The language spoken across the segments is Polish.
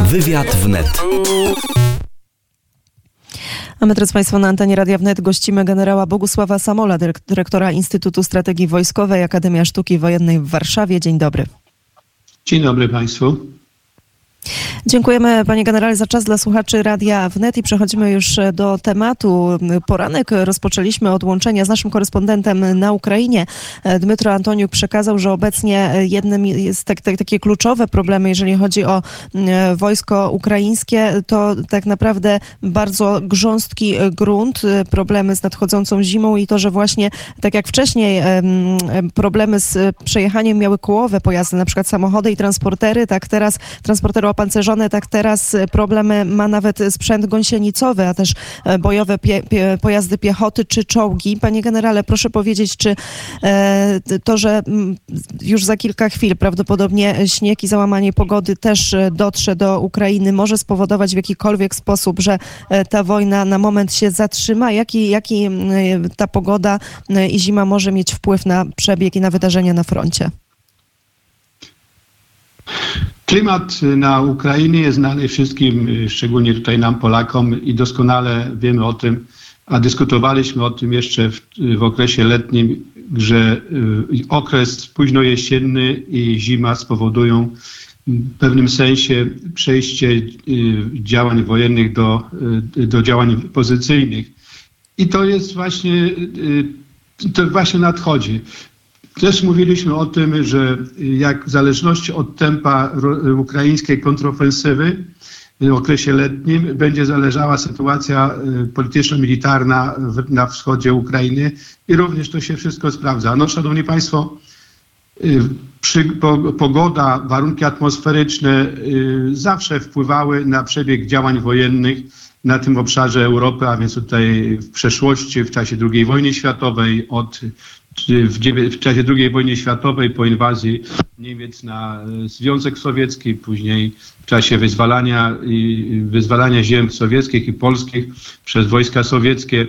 Wywiad wnet. A my, drodzy Państwo, na antenie Radia Wnet gościmy generała Bogusława Samola, dyrektora Instytutu Strategii Wojskowej Akademia Sztuki Wojennej w Warszawie. Dzień dobry. Dzień dobry Państwu. Dziękujemy panie generale za czas dla słuchaczy Radia Wnet i przechodzimy już do tematu. Poranek rozpoczęliśmy od łączenia z naszym korespondentem na Ukrainie. Dmytro Antoniuk przekazał, że obecnie jednym jest tak, tak, takie kluczowe problemy, jeżeli chodzi o wojsko ukraińskie, to tak naprawdę bardzo grząstki grunt, problemy z nadchodzącą zimą i to, że właśnie tak jak wcześniej problemy z przejechaniem miały kołowe pojazdy, na przykład samochody i transportery, tak teraz transportery opancerzone, tak teraz problemy ma nawet sprzęt gąsienicowy, a też e, bojowe pie, pie, pojazdy piechoty czy czołgi. Panie generale, proszę powiedzieć, czy e, to, że już za kilka chwil prawdopodobnie śnieg i załamanie pogody też e, dotrze do Ukrainy, może spowodować w jakikolwiek sposób, że ta wojna na moment się zatrzyma? Jaki, jaki ta pogoda i zima może mieć wpływ na przebieg i na wydarzenia na froncie? Klimat na Ukrainie jest znany wszystkim, szczególnie tutaj nam Polakom i doskonale wiemy o tym, a dyskutowaliśmy o tym jeszcze w, w okresie letnim, że y, okres późnojesienny i zima spowodują w pewnym sensie przejście y, działań wojennych do, y, do działań pozycyjnych. I to jest właśnie, to właśnie nadchodzi. Też mówiliśmy o tym, że jak w zależności od tempa ukraińskiej kontrofensywy w okresie letnim będzie zależała sytuacja y, polityczno-militarna na wschodzie Ukrainy i również to się wszystko sprawdza. No, szanowni państwo, y, przy, po, pogoda, warunki atmosferyczne y, zawsze wpływały na przebieg działań wojennych na tym obszarze Europy, a więc tutaj w przeszłości, w czasie II wojny światowej, od w, w czasie II wojny światowej po inwazji Niemiec na Związek Sowiecki, później w czasie wyzwalania, wyzwalania ziem sowieckich i polskich przez wojska sowieckie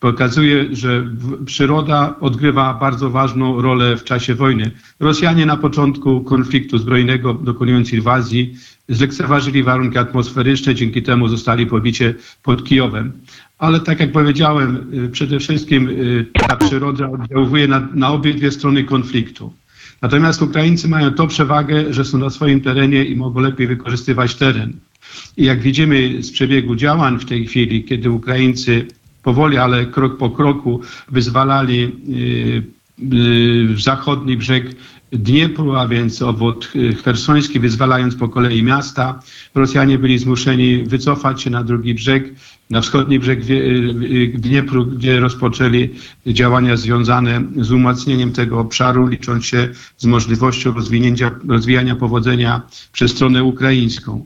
pokazuje, że przyroda odgrywa bardzo ważną rolę w czasie wojny. Rosjanie na początku konfliktu zbrojnego, dokonując inwazji, zlekceważyli warunki atmosferyczne, dzięki temu zostali pobicie pod Kijowem. Ale tak jak powiedziałem, y, przede wszystkim y, ta przyroda oddziałuje na, na obydwie strony konfliktu. Natomiast Ukraińcy mają tą przewagę, że są na swoim terenie i mogą lepiej wykorzystywać teren. I jak widzimy z przebiegu działań w tej chwili, kiedy Ukraińcy powoli, ale krok po kroku wyzwalali y, zachodni brzeg Dniepru, a więc obwód chersoński, wyzwalając po kolei miasta. Rosjanie byli zmuszeni wycofać się na drugi brzeg, na wschodni brzeg Dniepru, gdzie rozpoczęli działania związane z umacnieniem tego obszaru, licząc się z możliwością rozwinięcia, rozwijania powodzenia przez stronę ukraińską.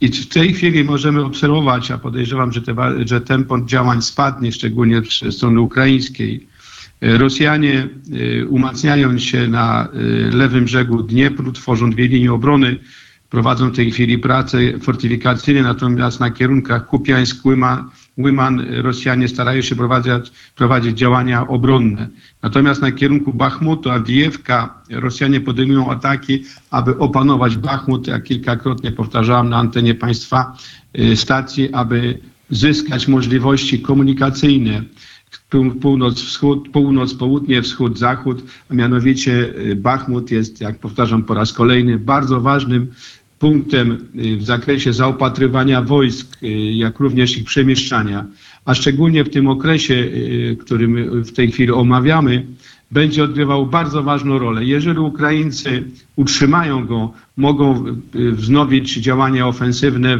I w tej chwili możemy obserwować, a podejrzewam, że, te, że tempo działań spadnie, szczególnie ze strony ukraińskiej. Rosjanie y, umacniają się na y, lewym brzegu Dniepru, tworzą dwie linie obrony, prowadzą w tej chwili prace fortyfikacyjne, natomiast na kierunkach Kupiańsk-Łyman Łyman Rosjanie starają się prowadzić, prowadzić działania obronne. Natomiast na kierunku Bachmutu, Awdijewka, Rosjanie podejmują ataki, aby opanować Bachmut, jak kilkakrotnie powtarzałem na antenie państwa y, stacji, aby zyskać możliwości komunikacyjne. Północ, wschód, północ, południe, wschód, zachód, a mianowicie y, Bachmut jest, jak powtarzam po raz kolejny, bardzo ważnym punktem y, w zakresie zaopatrywania wojsk, y, jak również ich przemieszczania, a szczególnie w tym okresie, który my w tej chwili omawiamy, będzie odgrywał bardzo ważną rolę. Jeżeli Ukraińcy utrzymają go, mogą wznowić działania ofensywne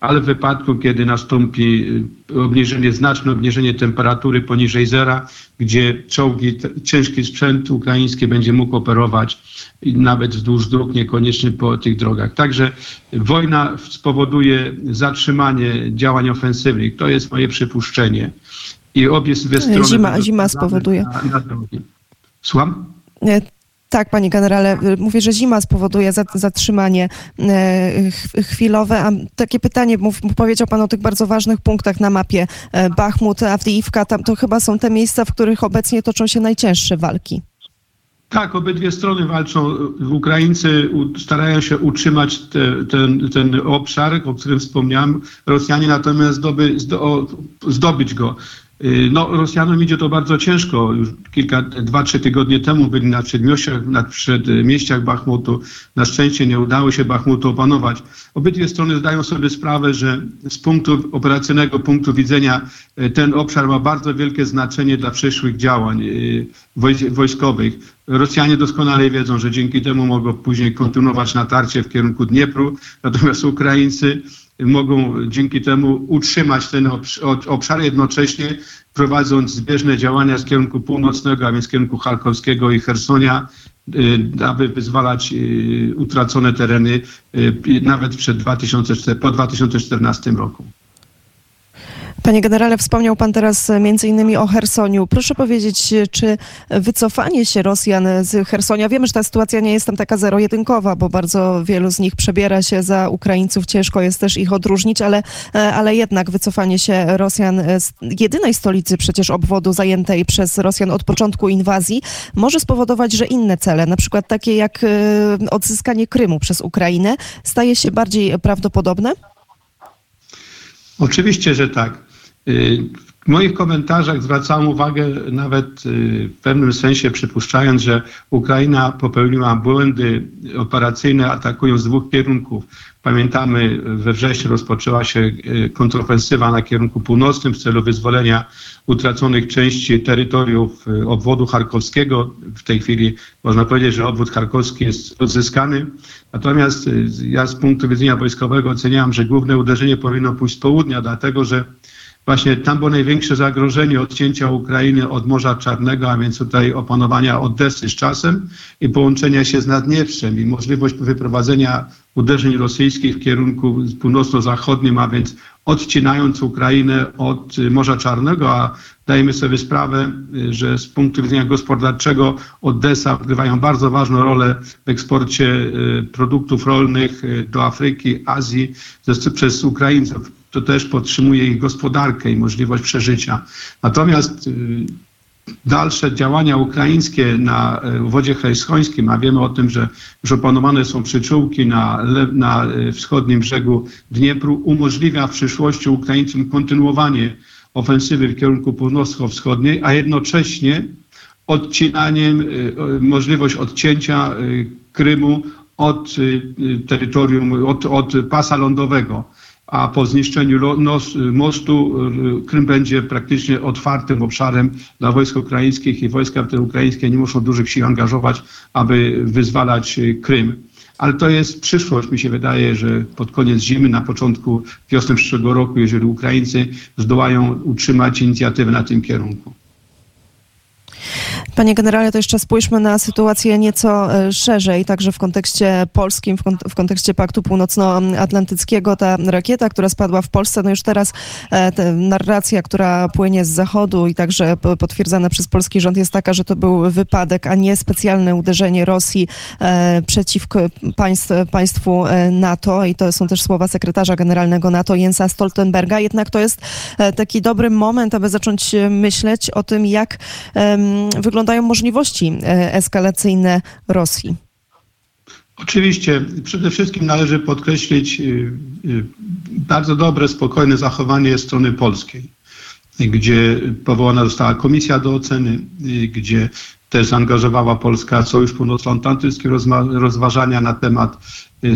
ale w wypadku, kiedy nastąpi y, obniżenie, znaczne obniżenie temperatury poniżej zera, gdzie czołgi, ciężki sprzęt ukraiński będzie mógł operować nawet wzdłuż dróg, niekoniecznie po tych drogach. Także wojna spowoduje zatrzymanie działań ofensywnych. To jest moje przypuszczenie. I obie strony... Zima, zima spowoduje. Na, na Słucham? Tak, panie generale, mówię, że zima spowoduje zatrzymanie e, chwilowe. A takie pytanie, mów, powiedział pan o tych bardzo ważnych punktach na mapie e, Bachmut, Awdiivka, tam to chyba są te miejsca, w których obecnie toczą się najcięższe walki. Tak, obydwie strony walczą. Ukraińcy starają się utrzymać te, ten, ten obszar, o którym wspomniałem. Rosjanie natomiast zdoby, zdobyć go. Y, no, Rosjanom idzie to bardzo ciężko. Już kilka, dwa, trzy tygodnie temu byli na przedmiościach, na przedmieściach Bachmutu. Na szczęście nie udało się Bachmutu opanować. Obydwie strony zdają sobie sprawę, że z punktu operacyjnego punktu widzenia y, ten obszar ma bardzo wielkie znaczenie dla przyszłych działań y, wojskowych. Rosjanie doskonale wiedzą, że dzięki temu mogą później kontynuować natarcie w kierunku Dniepru, natomiast Ukraińcy mogą dzięki temu utrzymać ten obszar, jednocześnie prowadząc zbieżne działania z kierunku północnego, a więc z kierunku Charkowskiego i Hersonia, y, aby wyzwalać y, utracone tereny y, nawet przed 2004, po 2014 roku. Panie generale, wspomniał pan teraz między innymi o Hersoniu. Proszę powiedzieć, czy wycofanie się Rosjan z Hersonia, wiemy, że ta sytuacja nie jest tam taka zero-jedynkowa, bo bardzo wielu z nich przebiera się za Ukraińców, ciężko jest też ich odróżnić, ale, ale jednak wycofanie się Rosjan z jedynej stolicy przecież obwodu zajętej przez Rosjan od początku inwazji może spowodować, że inne cele, na przykład takie jak e, odzyskanie Krymu przez Ukrainę, staje się bardziej prawdopodobne? Oczywiście, że tak. W moich komentarzach zwracałem uwagę nawet y, w pewnym sensie przypuszczając, że Ukraina popełniła błędy operacyjne atakując z dwóch kierunków. Pamiętamy, we wrześniu rozpoczęła się y, kontrofensywa na kierunku północnym w celu wyzwolenia utraconych części terytoriów y, obwodu charkowskiego. W tej chwili można powiedzieć, że obwód charkowski jest odzyskany. Natomiast ja z punktu widzenia wojskowego oceniam, że główne uderzenie powinno pójść z południa, dlatego że Właśnie tam było największe zagrożenie odcięcia Ukrainy od Morza Czarnego, a więc tutaj opanowania Odessy z czasem i połączenia się z Naddnieprzem i możliwość wyprowadzenia uderzeń rosyjskich w kierunku północno-zachodnim, a więc odcinając Ukrainę od Morza Czarnego, a dajemy sobie sprawę, że z punktu widzenia gospodarczego Odessa odgrywają bardzo ważną rolę w eksporcie y, produktów rolnych y, do Afryki, Azji przez Ukraińców to też podtrzymuje ich gospodarkę i możliwość przeżycia. Natomiast y, dalsze działania ukraińskie na y, wodzie hejskońskim, a wiemy o tym, że już opanowane są przyczółki na, na y, wschodnim brzegu Dniepru, umożliwia w przyszłości Ukraińcom kontynuowanie ofensywy w kierunku północno-wschodniej, a jednocześnie odcinaniem, możliwość odcięcia Krymu od terytorium, od, od pasa lądowego a po zniszczeniu mostu y, Krym będzie praktycznie otwartym obszarem dla wojsk ukraińskich i wojska te ukraińskie nie muszą dużych sił angażować, aby wyzwalać y, Krym. Ale to jest przyszłość. Mi się wydaje, że pod koniec zimy, na początku wiosny przyszłego roku, jeżeli Ukraińcy zdołają utrzymać inicjatywę na tym kierunku. Panie generale, to jeszcze spójrzmy na sytuację nieco e, szerzej, także w kontekście polskim, w, kont w kontekście Paktu Północnoatlantyckiego. Ta rakieta, która spadła w Polsce, no już teraz e, narracja, która płynie z zachodu i także potwierdzana przez polski rząd jest taka, że to był wypadek, a nie specjalne uderzenie Rosji e, przeciwko państw, państwu NATO i to są też słowa sekretarza generalnego NATO Jensa Stoltenberga. Jednak to jest taki dobry moment, aby zacząć myśleć o tym, jak wyglądają możliwości e, eskalacyjne Rosji? Oczywiście. Przede wszystkim należy podkreślić y, y, bardzo dobre, spokojne zachowanie strony polskiej, gdzie powołana została komisja do oceny, y, gdzie też zaangażowała Polska Sojusz Północnoatlantycki rozważania na temat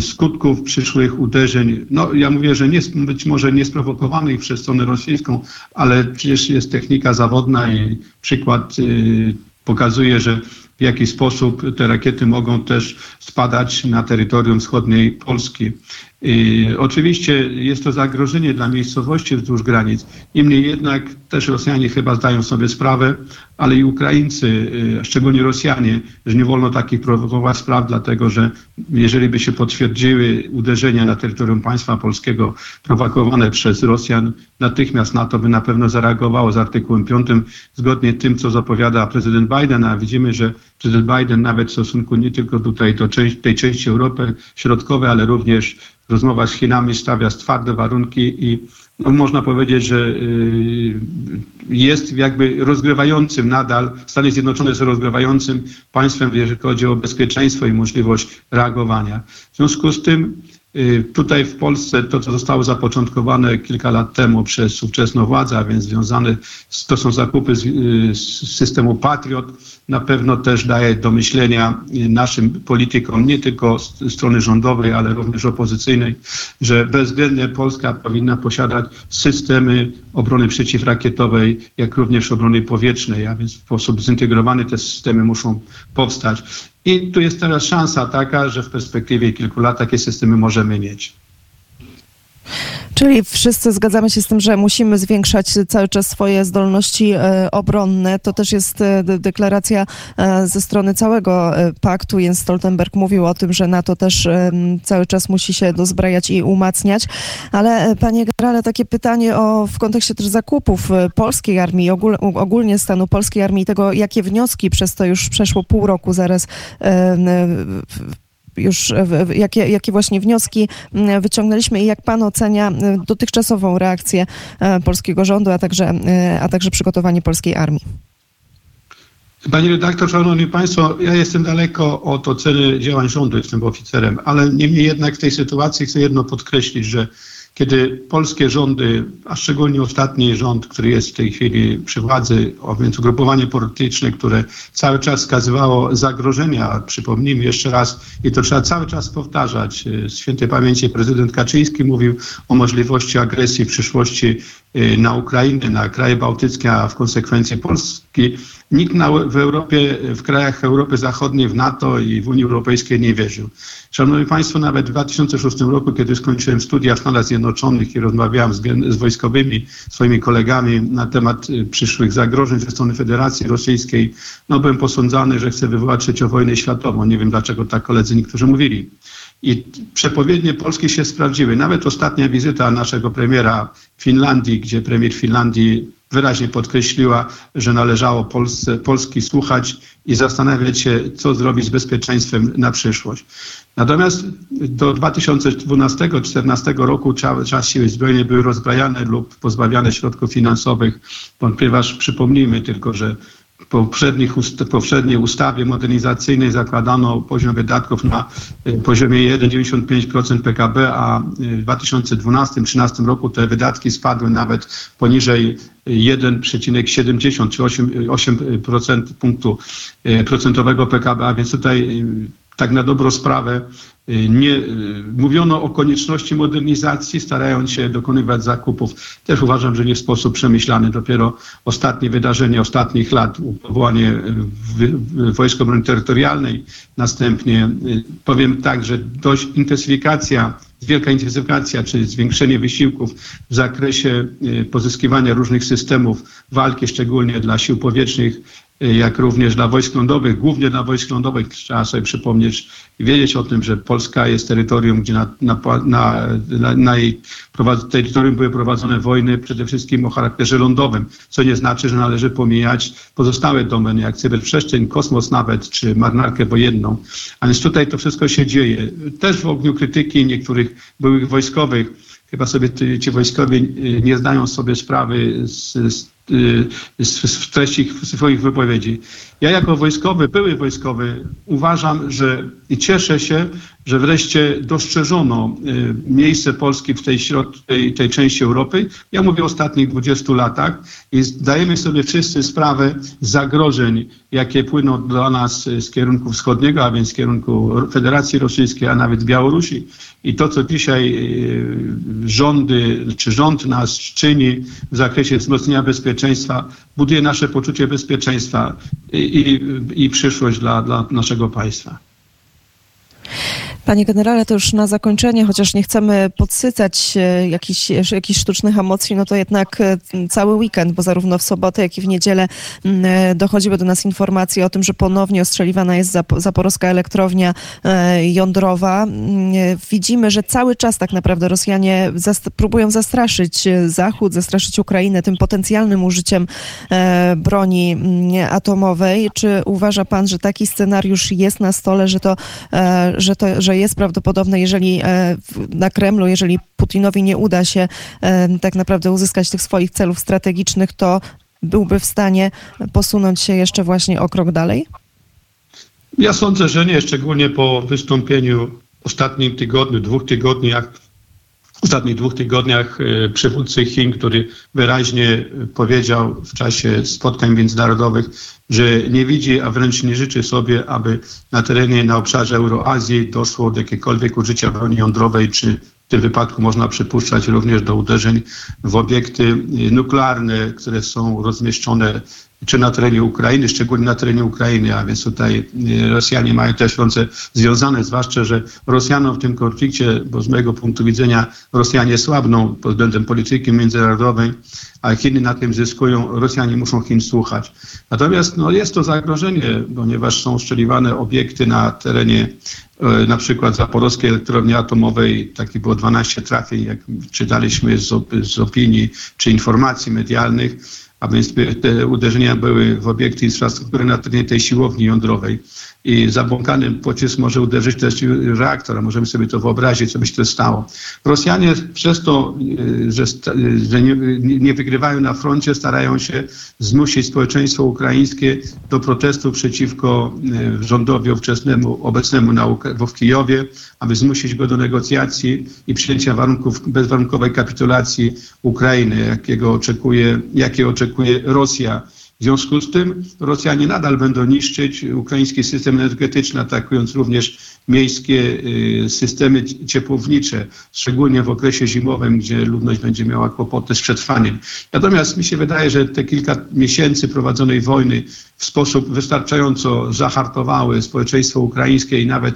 skutków przyszłych uderzeń. No ja mówię, że nie, być może niesprowokowanych przez stronę rosyjską, ale przecież jest technika zawodna i przykład pokazuje, że w jaki sposób te rakiety mogą też spadać na terytorium wschodniej Polski. I oczywiście jest to zagrożenie dla miejscowości wzdłuż granic. Niemniej jednak też Rosjanie chyba zdają sobie sprawę, ale i Ukraińcy, y, szczególnie Rosjanie, że nie wolno takich prowokować spraw, dlatego że jeżeli by się potwierdziły uderzenia na terytorium państwa polskiego prowokowane przez Rosjan, natychmiast NATO by na pewno zareagowało z artykułem 5, zgodnie tym, co zapowiada prezydent Biden, a widzimy, że prezydent Biden nawet w stosunku nie tylko tutaj do tej części Europy Środkowej, ale również rozmowa z Chinami stawia twarde warunki i no, można powiedzieć, że y, jest jakby rozgrywającym nadal, Stany Zjednoczone są rozgrywającym państwem, jeżeli chodzi o bezpieczeństwo i możliwość reagowania. W związku z tym y, Tutaj w Polsce to, co zostało zapoczątkowane kilka lat temu przez ówczesną władzę, a więc związane to są zakupy z, y, z systemu Patriot, na pewno też daje do myślenia naszym politykom, nie tylko z strony rządowej, ale również opozycyjnej, że bezwzględnie Polska powinna posiadać systemy obrony przeciwrakietowej, jak również obrony powietrznej, a więc w sposób zintegrowany te systemy muszą powstać. I tu jest teraz szansa taka, że w perspektywie kilku lat takie systemy możemy mieć. Czyli wszyscy zgadzamy się z tym, że musimy zwiększać cały czas swoje zdolności e, obronne. To też jest e, deklaracja e, ze strony całego paktu. Jens Stoltenberg mówił o tym, że NATO też cały czas musi się dozbrajać i umacniać. Ale panie generale, takie pytanie o, w kontekście też zakupów polskiej armii, ogól, ogólnie stanu polskiej armii, tego jakie wnioski przez to już przeszło pół roku zaraz już e, jakie, jakie właśnie wnioski wyciągnęliśmy i jak pan ocenia dotychczasową reakcję e, polskiego rządu, a także, e, a także przygotowanie polskiej armii? Panie redaktor, szanowni państwo, ja jestem daleko od oceny działań rządu, jestem oficerem, ale niemniej jednak w tej sytuacji chcę jedno podkreślić, że kiedy polskie rządy, a szczególnie ostatni rząd, który jest w tej chwili przy władzy, a więc ugrupowanie polityczne, które cały czas wskazywało zagrożenia, przypomnijmy jeszcze raz, i to trzeba cały czas powtarzać, z świętej pamięci prezydent Kaczyński mówił o możliwości agresji w przyszłości na Ukrainę, na kraje bałtyckie, a w konsekwencji Polski. Nikt na, w Europie, w krajach Europy Zachodniej, w NATO i w Unii Europejskiej nie wierzył. Szanowni Państwo, nawet w 2006 roku, kiedy skończyłem studia w Stanach Zjednoczonych i rozmawiałem z, z wojskowymi, swoimi kolegami na temat y, przyszłych zagrożeń ze strony Federacji Rosyjskiej, no byłem posądzany, że chcę wywołać trzecią wojnę światową. Nie wiem dlaczego tak koledzy niektórzy mówili. I przepowiednie polskie się sprawdziły. Nawet ostatnia wizyta naszego premiera w Finlandii, gdzie premier Finlandii wyraźnie podkreśliła, że należało Polsce, Polski słuchać i zastanawiać się, co zrobić z bezpieczeństwem na przyszłość. Natomiast do 2012-2014 roku czas siły zbrojne były rozbrajane lub pozbawiane środków finansowych, ponieważ przypomnijmy tylko, że poprzednich, poprzedniej ustawie modernizacyjnej zakładano poziom wydatków na y, poziomie 1,95% PKB, a w 2012-2013 roku te wydatki spadły nawet poniżej 1,70 czy 8%, 8 punktu y, procentowego PKB, a więc tutaj y, tak na dobrą sprawę y, nie, y, mówiono o konieczności modernizacji, starając się dokonywać zakupów. Też uważam, że nie w sposób przemyślany. Dopiero ostatnie wydarzenie ostatnich lat, powołanie Wojsk Obrony Terytorialnej, następnie y, powiem tak, że dość intensyfikacja, wielka intensyfikacja, czy zwiększenie wysiłków w zakresie pozyskiwania różnych systemów walki, szczególnie dla sił powietrznych, jak również dla wojsk lądowych, głównie dla wojsk lądowych trzeba sobie przypomnieć i wiedzieć o tym, że Polska jest terytorium, gdzie na, na, na, na, jej terytorium były prowadzone wojny przede wszystkim o charakterze lądowym, co nie znaczy, że należy pomijać pozostałe domeny, jak cyberprzestrzeń, kosmos nawet, czy marynarkę wojenną. A więc tutaj to wszystko się dzieje. Też w ogniu krytyki niektórych byłych wojskowych, chyba sobie ci wojskowie nie zdają sobie sprawy z, z w treści swoich wypowiedzi. Ja jako wojskowy, były wojskowy uważam, że i cieszę się, że wreszcie dostrzeżono y, miejsce Polski w tej, środ, tej, tej części Europy. Ja mówię o ostatnich 20 latach i zdajemy sobie wszyscy sprawę zagrożeń, jakie płyną do nas z kierunku wschodniego, a więc z kierunku Federacji Rosyjskiej, a nawet Białorusi. I to, co dzisiaj y, rządy, czy rząd nas czyni w zakresie wzmocnienia bezpieczeństwa, buduje nasze poczucie bezpieczeństwa i, i, i przyszłość dla, dla naszego państwa. Panie generale, to już na zakończenie, chociaż nie chcemy podsycać e, jakichś, jakichś sztucznych emocji, no to jednak e, cały weekend, bo zarówno w sobotę, jak i w niedzielę e, dochodziły do nas informacje o tym, że ponownie ostrzeliwana jest zaporowska elektrownia jądrowa. Widzimy, że cały czas tak naprawdę Rosjanie zast próbują zastraszyć Zachód, zastraszyć Ukrainę tym potencjalnym użyciem broni atomowej. Czy uważa pan, że taki scenariusz jest na stole, że to, że to, że że jest prawdopodobne, jeżeli e, na Kremlu, jeżeli Putinowi nie uda się e, tak naprawdę uzyskać tych swoich celów strategicznych, to byłby w stanie posunąć się jeszcze właśnie o krok dalej? Ja sądzę, że nie, szczególnie po wystąpieniu w ostatnim tygodniu, dwóch tygodniach, w ostatnich dwóch tygodniach e, przywódcy Chin, który wyraźnie powiedział w czasie spotkań międzynarodowych, że nie widzi, a wręcz nie życzy sobie, aby na terenie, na obszarze Euroazji doszło do jakiegokolwiek użycia broni jądrowej, czy w tym wypadku można przypuszczać również do uderzeń w obiekty nuklearne, które są rozmieszczone czy na terenie Ukrainy, szczególnie na terenie Ukrainy, a więc tutaj e, Rosjanie mają też ręce związane, zwłaszcza, że Rosjanom w tym konflikcie, bo z mojego punktu widzenia Rosjanie słabną pod względem polityki międzynarodowej, a Chiny na tym zyskują, Rosjanie muszą Chin słuchać. Natomiast no, jest to zagrożenie, ponieważ są szczeliwane obiekty na terenie e, na przykład Zaporowskiej Elektrowni Atomowej, takie było 12 trafień, jak czytaliśmy z, z opinii czy informacji medialnych, a więc te uderzenia były w obiekty infrastruktury na terenie tej siłowni jądrowej i zabłąkany pocisk może uderzyć też reaktor, a możemy sobie to wyobrazić, co by się to stało. Rosjanie przez to, e, że, że nie, nie, wygrywają na froncie, starają się zmusić społeczeństwo ukraińskie do protestu przeciwko e, rządowi ówczesnemu, obecnemu na, w Kijowie, aby zmusić go do negocjacji i przyjęcia warunków bezwarunkowej kapitulacji Ukrainy, jakiego oczekuje, jakie oczekuje krytykuje Rosja. W związku z tym Rosjanie nadal będą niszczyć ukraiński system energetyczny, atakując również miejskie y, systemy ciepłownicze, szczególnie w okresie zimowym, gdzie ludność będzie miała kłopoty z przetrwaniem. Natomiast mi się wydaje, że te kilka miesięcy prowadzonej wojny w sposób wystarczająco zahartowały społeczeństwo ukraińskie i nawet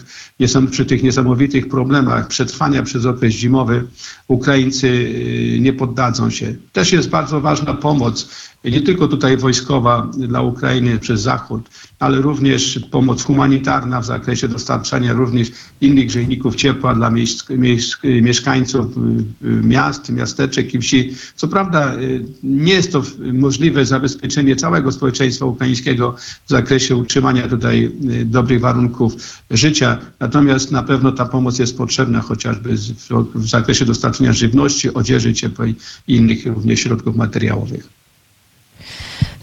przy tych niesamowitych problemach przetrwania przez okres zimowy Ukraińcy y, nie poddadzą się. Też jest bardzo ważna pomoc, nie tylko tutaj wojskowa dla Ukrainy przez Zachód, ale również pomoc humanitarna w zakresie dostarczania również innych grzejników ciepła dla mieszkańców y, miast, miasteczek i wsi. Co prawda nie jest to możliwe zabezpieczenie całego społeczeństwa ukraińskiego, w zakresie utrzymania tutaj y, dobrych warunków życia. Natomiast na pewno ta pomoc jest potrzebna chociażby w zakresie dostarczenia żywności, odzieży ciepłej i innych również środków materiałowych.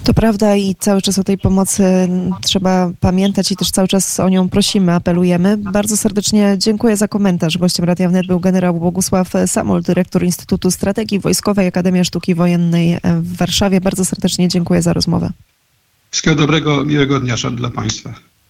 To prawda i cały czas o tej pomocy trzeba pamiętać i też cały czas o nią prosimy, apelujemy. Bardzo serdecznie dziękuję za komentarz. Gościem Radia Wnet był generał Bogusław Samol, dyrektor Instytutu Strategii Wojskowej Akademia Sztuki Wojennej w Warszawie. Bardzo serdecznie dziękuję za rozmowę. Wszystkiego dobrego, miłego dnia dla Państwa.